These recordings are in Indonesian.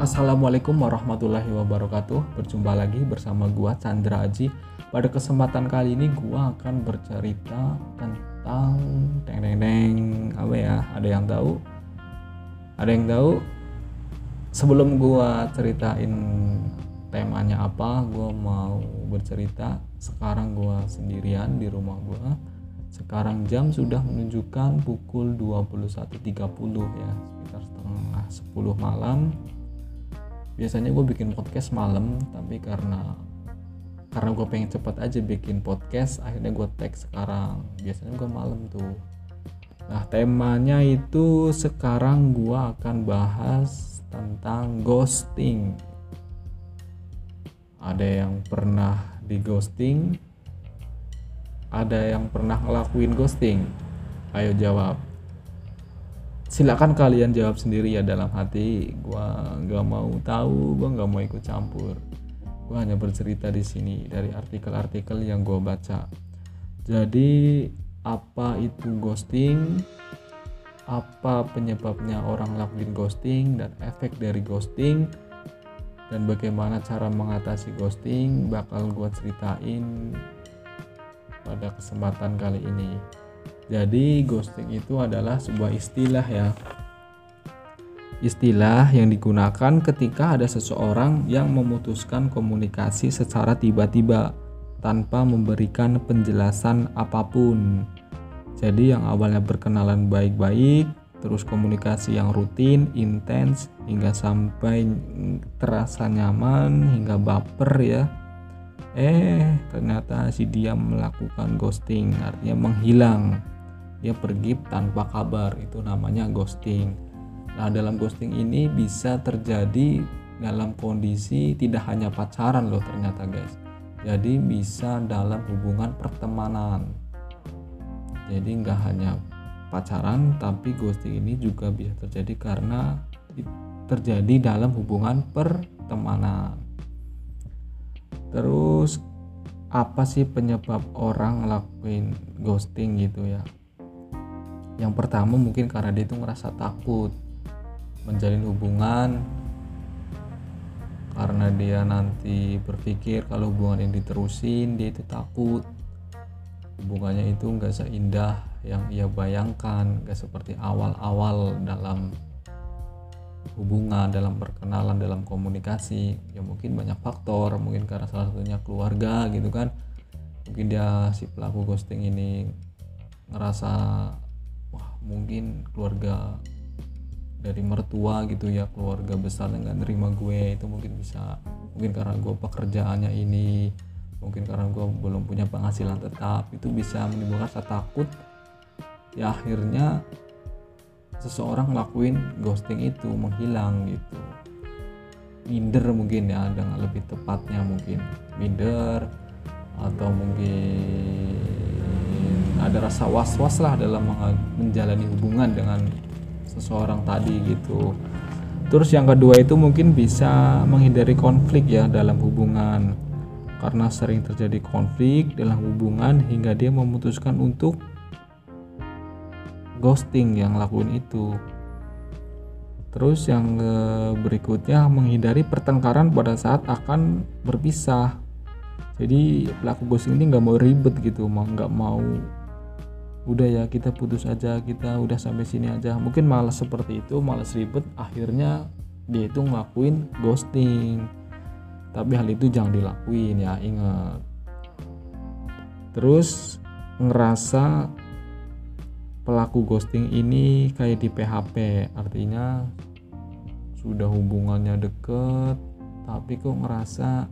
Assalamualaikum warahmatullahi wabarakatuh. Berjumpa lagi bersama gua Chandra Aji. Pada kesempatan kali ini gua akan bercerita tentang deng deng deng apa ya? Ada yang tahu? Ada yang tahu? Sebelum gua ceritain temanya apa, gua mau bercerita. Sekarang gua sendirian di rumah gua. Sekarang jam sudah menunjukkan pukul 21.30 ya, sekitar setengah 10 malam biasanya gue bikin podcast malam tapi karena karena gue pengen cepet aja bikin podcast akhirnya gue tag sekarang. Biasanya gue malam tuh. Nah temanya itu sekarang gue akan bahas tentang ghosting. Ada yang pernah di ghosting ada yang pernah ngelakuin ghosting. Ayo jawab silakan kalian jawab sendiri ya dalam hati. Gua nggak mau tahu gua nggak mau ikut campur. Gua hanya bercerita di sini dari artikel-artikel yang gua baca. Jadi apa itu ghosting? Apa penyebabnya orang lakuin ghosting dan efek dari ghosting? Dan bagaimana cara mengatasi ghosting? Bakal gua ceritain pada kesempatan kali ini jadi ghosting itu adalah sebuah istilah ya. Istilah yang digunakan ketika ada seseorang yang memutuskan komunikasi secara tiba-tiba tanpa memberikan penjelasan apa pun. Jadi yang awalnya berkenalan baik-baik, terus komunikasi yang rutin, intens hingga sampai terasa nyaman hingga baper ya. Eh, ternyata si dia melakukan ghosting, artinya menghilang dia pergi tanpa kabar itu namanya ghosting. Nah dalam ghosting ini bisa terjadi dalam kondisi tidak hanya pacaran loh ternyata guys. Jadi bisa dalam hubungan pertemanan. Jadi nggak hanya pacaran tapi ghosting ini juga bisa terjadi karena terjadi dalam hubungan pertemanan. Terus apa sih penyebab orang ngelakuin ghosting gitu ya yang pertama mungkin karena dia itu ngerasa takut menjalin hubungan. Karena dia nanti berpikir kalau hubungan yang diterusin dia itu takut. Hubungannya itu nggak seindah yang ia bayangkan nggak seperti awal-awal dalam hubungan dalam perkenalan dalam komunikasi. Ya mungkin banyak faktor mungkin karena salah satunya keluarga gitu kan. Mungkin dia si pelaku ghosting ini ngerasa mungkin keluarga dari mertua gitu ya keluarga besar yang nerima gue itu mungkin bisa mungkin karena gue pekerjaannya ini mungkin karena gue belum punya penghasilan tetap itu bisa menimbulkan rasa takut. Ya akhirnya seseorang ngelakuin ghosting itu menghilang gitu. Minder mungkin ya dengan lebih tepatnya mungkin. Minder atau mungkin ada rasa was-was lah dalam menjalani hubungan dengan seseorang tadi gitu. Terus yang kedua itu mungkin bisa menghindari konflik ya dalam hubungan karena sering terjadi konflik dalam hubungan hingga dia memutuskan untuk ghosting yang lakuin itu. Terus yang berikutnya menghindari pertengkaran pada saat akan berpisah. Jadi pelaku ghosting ini nggak mau ribet gitu, nggak mau udah ya kita putus aja kita udah sampai sini aja. Mungkin malas seperti itu malas ribet akhirnya dia itu ngelakuin ghosting. Tapi hal itu jangan dilakuin ya ingat. Terus ngerasa pelaku ghosting ini kayak di PHP artinya sudah hubungannya deket tapi kok ngerasa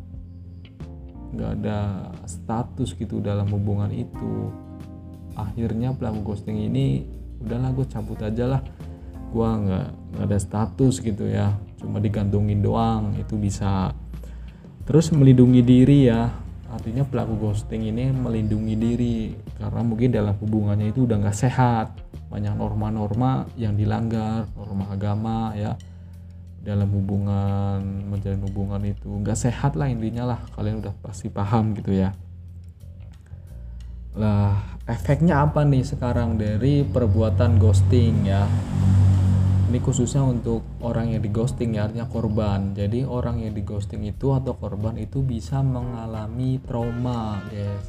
nggak ada status gitu dalam hubungan itu akhirnya pelaku ghosting ini udahlah gue cabut aja lah. Gue nggak ada status gitu ya. Cuma digantungin doang itu bisa terus melindungi diri ya. Artinya pelaku ghosting ini melindungi diri karena mungkin dalam hubungannya itu udah nggak sehat. Banyak norma-norma yang dilanggar norma agama ya. Dalam hubungan menjalin hubungan itu nggak sehat lah intinya lah. Kalian udah pasti paham gitu ya lah efeknya apa nih sekarang dari perbuatan ghosting ya? Ini khususnya untuk orang yang di ghosting ya artinya korban. Jadi orang yang di ghosting itu atau korban itu bisa mengalami trauma guys.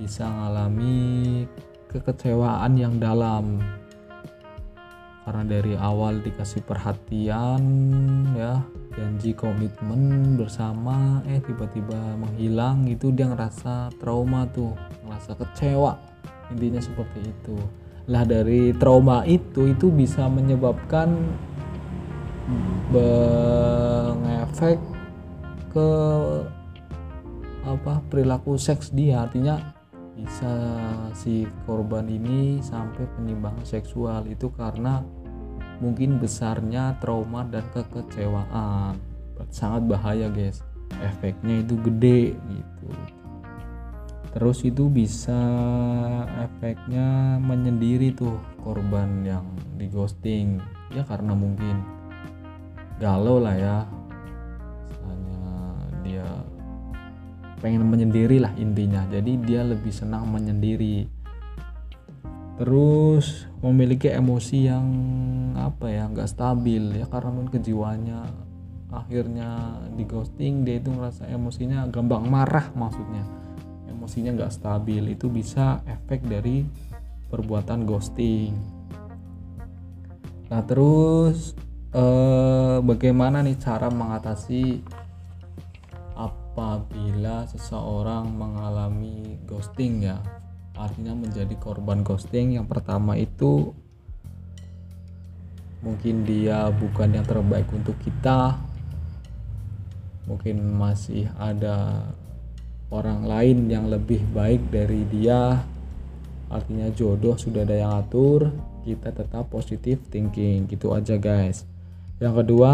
Bisa mengalami kekecewaan yang dalam karena dari awal dikasih perhatian ya janji komitmen bersama eh tiba-tiba menghilang itu dia ngerasa trauma tuh ngerasa kecewa intinya seperti itu. Lah dari trauma itu itu bisa menyebabkan mengefek ke apa perilaku seks dia. Artinya bisa si korban ini sampai penyimpangan seksual. Itu karena mungkin besarnya trauma dan kekecewaan. Sangat bahaya guys. Efeknya itu gede gitu. Terus itu bisa efeknya menyendiri tuh korban yang di ghosting. Ya karena mungkin galau lah ya. Misalnya dia pengen menyendiri lah intinya. Jadi dia lebih senang menyendiri. Terus memiliki emosi yang apa ya nggak stabil ya karena mungkin kejiwaannya akhirnya di ghosting dia itu ngerasa emosinya gampang marah maksudnya. Emosinya nggak stabil itu bisa efek dari perbuatan ghosting. Nah terus eh, bagaimana nih cara mengatasi apabila seseorang mengalami ghosting ya. Artinya menjadi korban ghosting. Yang pertama itu mungkin dia bukan yang terbaik untuk kita. Mungkin masih ada orang lain yang lebih baik dari dia. Artinya jodoh sudah ada yang atur kita tetap positif thinking. Gitu aja guys. Yang kedua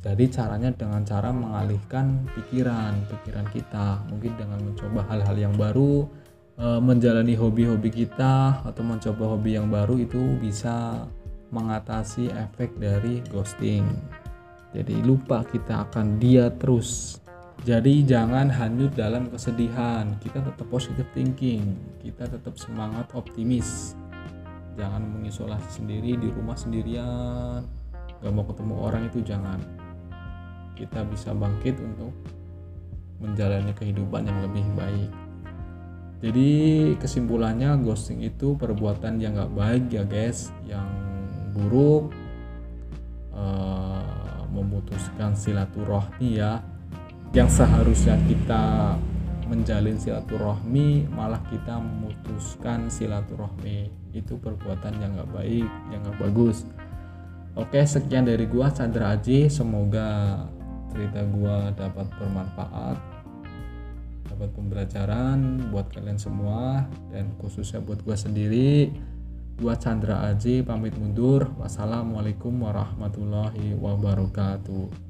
jadi caranya dengan cara mengalihkan pikiran pikiran kita mungkin dengan mencoba hal-hal yang baru e, menjalani hobi-hobi kita atau mencoba hobi yang baru itu bisa mengatasi efek dari ghosting jadi lupa kita akan dia terus jadi jangan hanyut dalam kesedihan. Kita tetap positive thinking. Kita tetap semangat optimis. Jangan mengisolasi sendiri di rumah sendirian. Gak mau ketemu orang itu jangan. Kita bisa bangkit untuk menjalani kehidupan yang lebih baik. Jadi kesimpulannya ghosting itu perbuatan yang gak baik ya guys, yang buruk, uh, memutuskan silaturahmi ya. Yang seharusnya kita menjalin silaturahmi malah kita memutuskan silaturahmi. Itu perbuatan yang gak baik yang gak bagus. Oke sekian dari gua Chandra Aji. Semoga cerita gua dapat bermanfaat dapat pembelajaran buat kalian semua dan khususnya buat gua sendiri. Gua Chandra Aji pamit mundur. Wassalamualaikum warahmatullahi wabarakatuh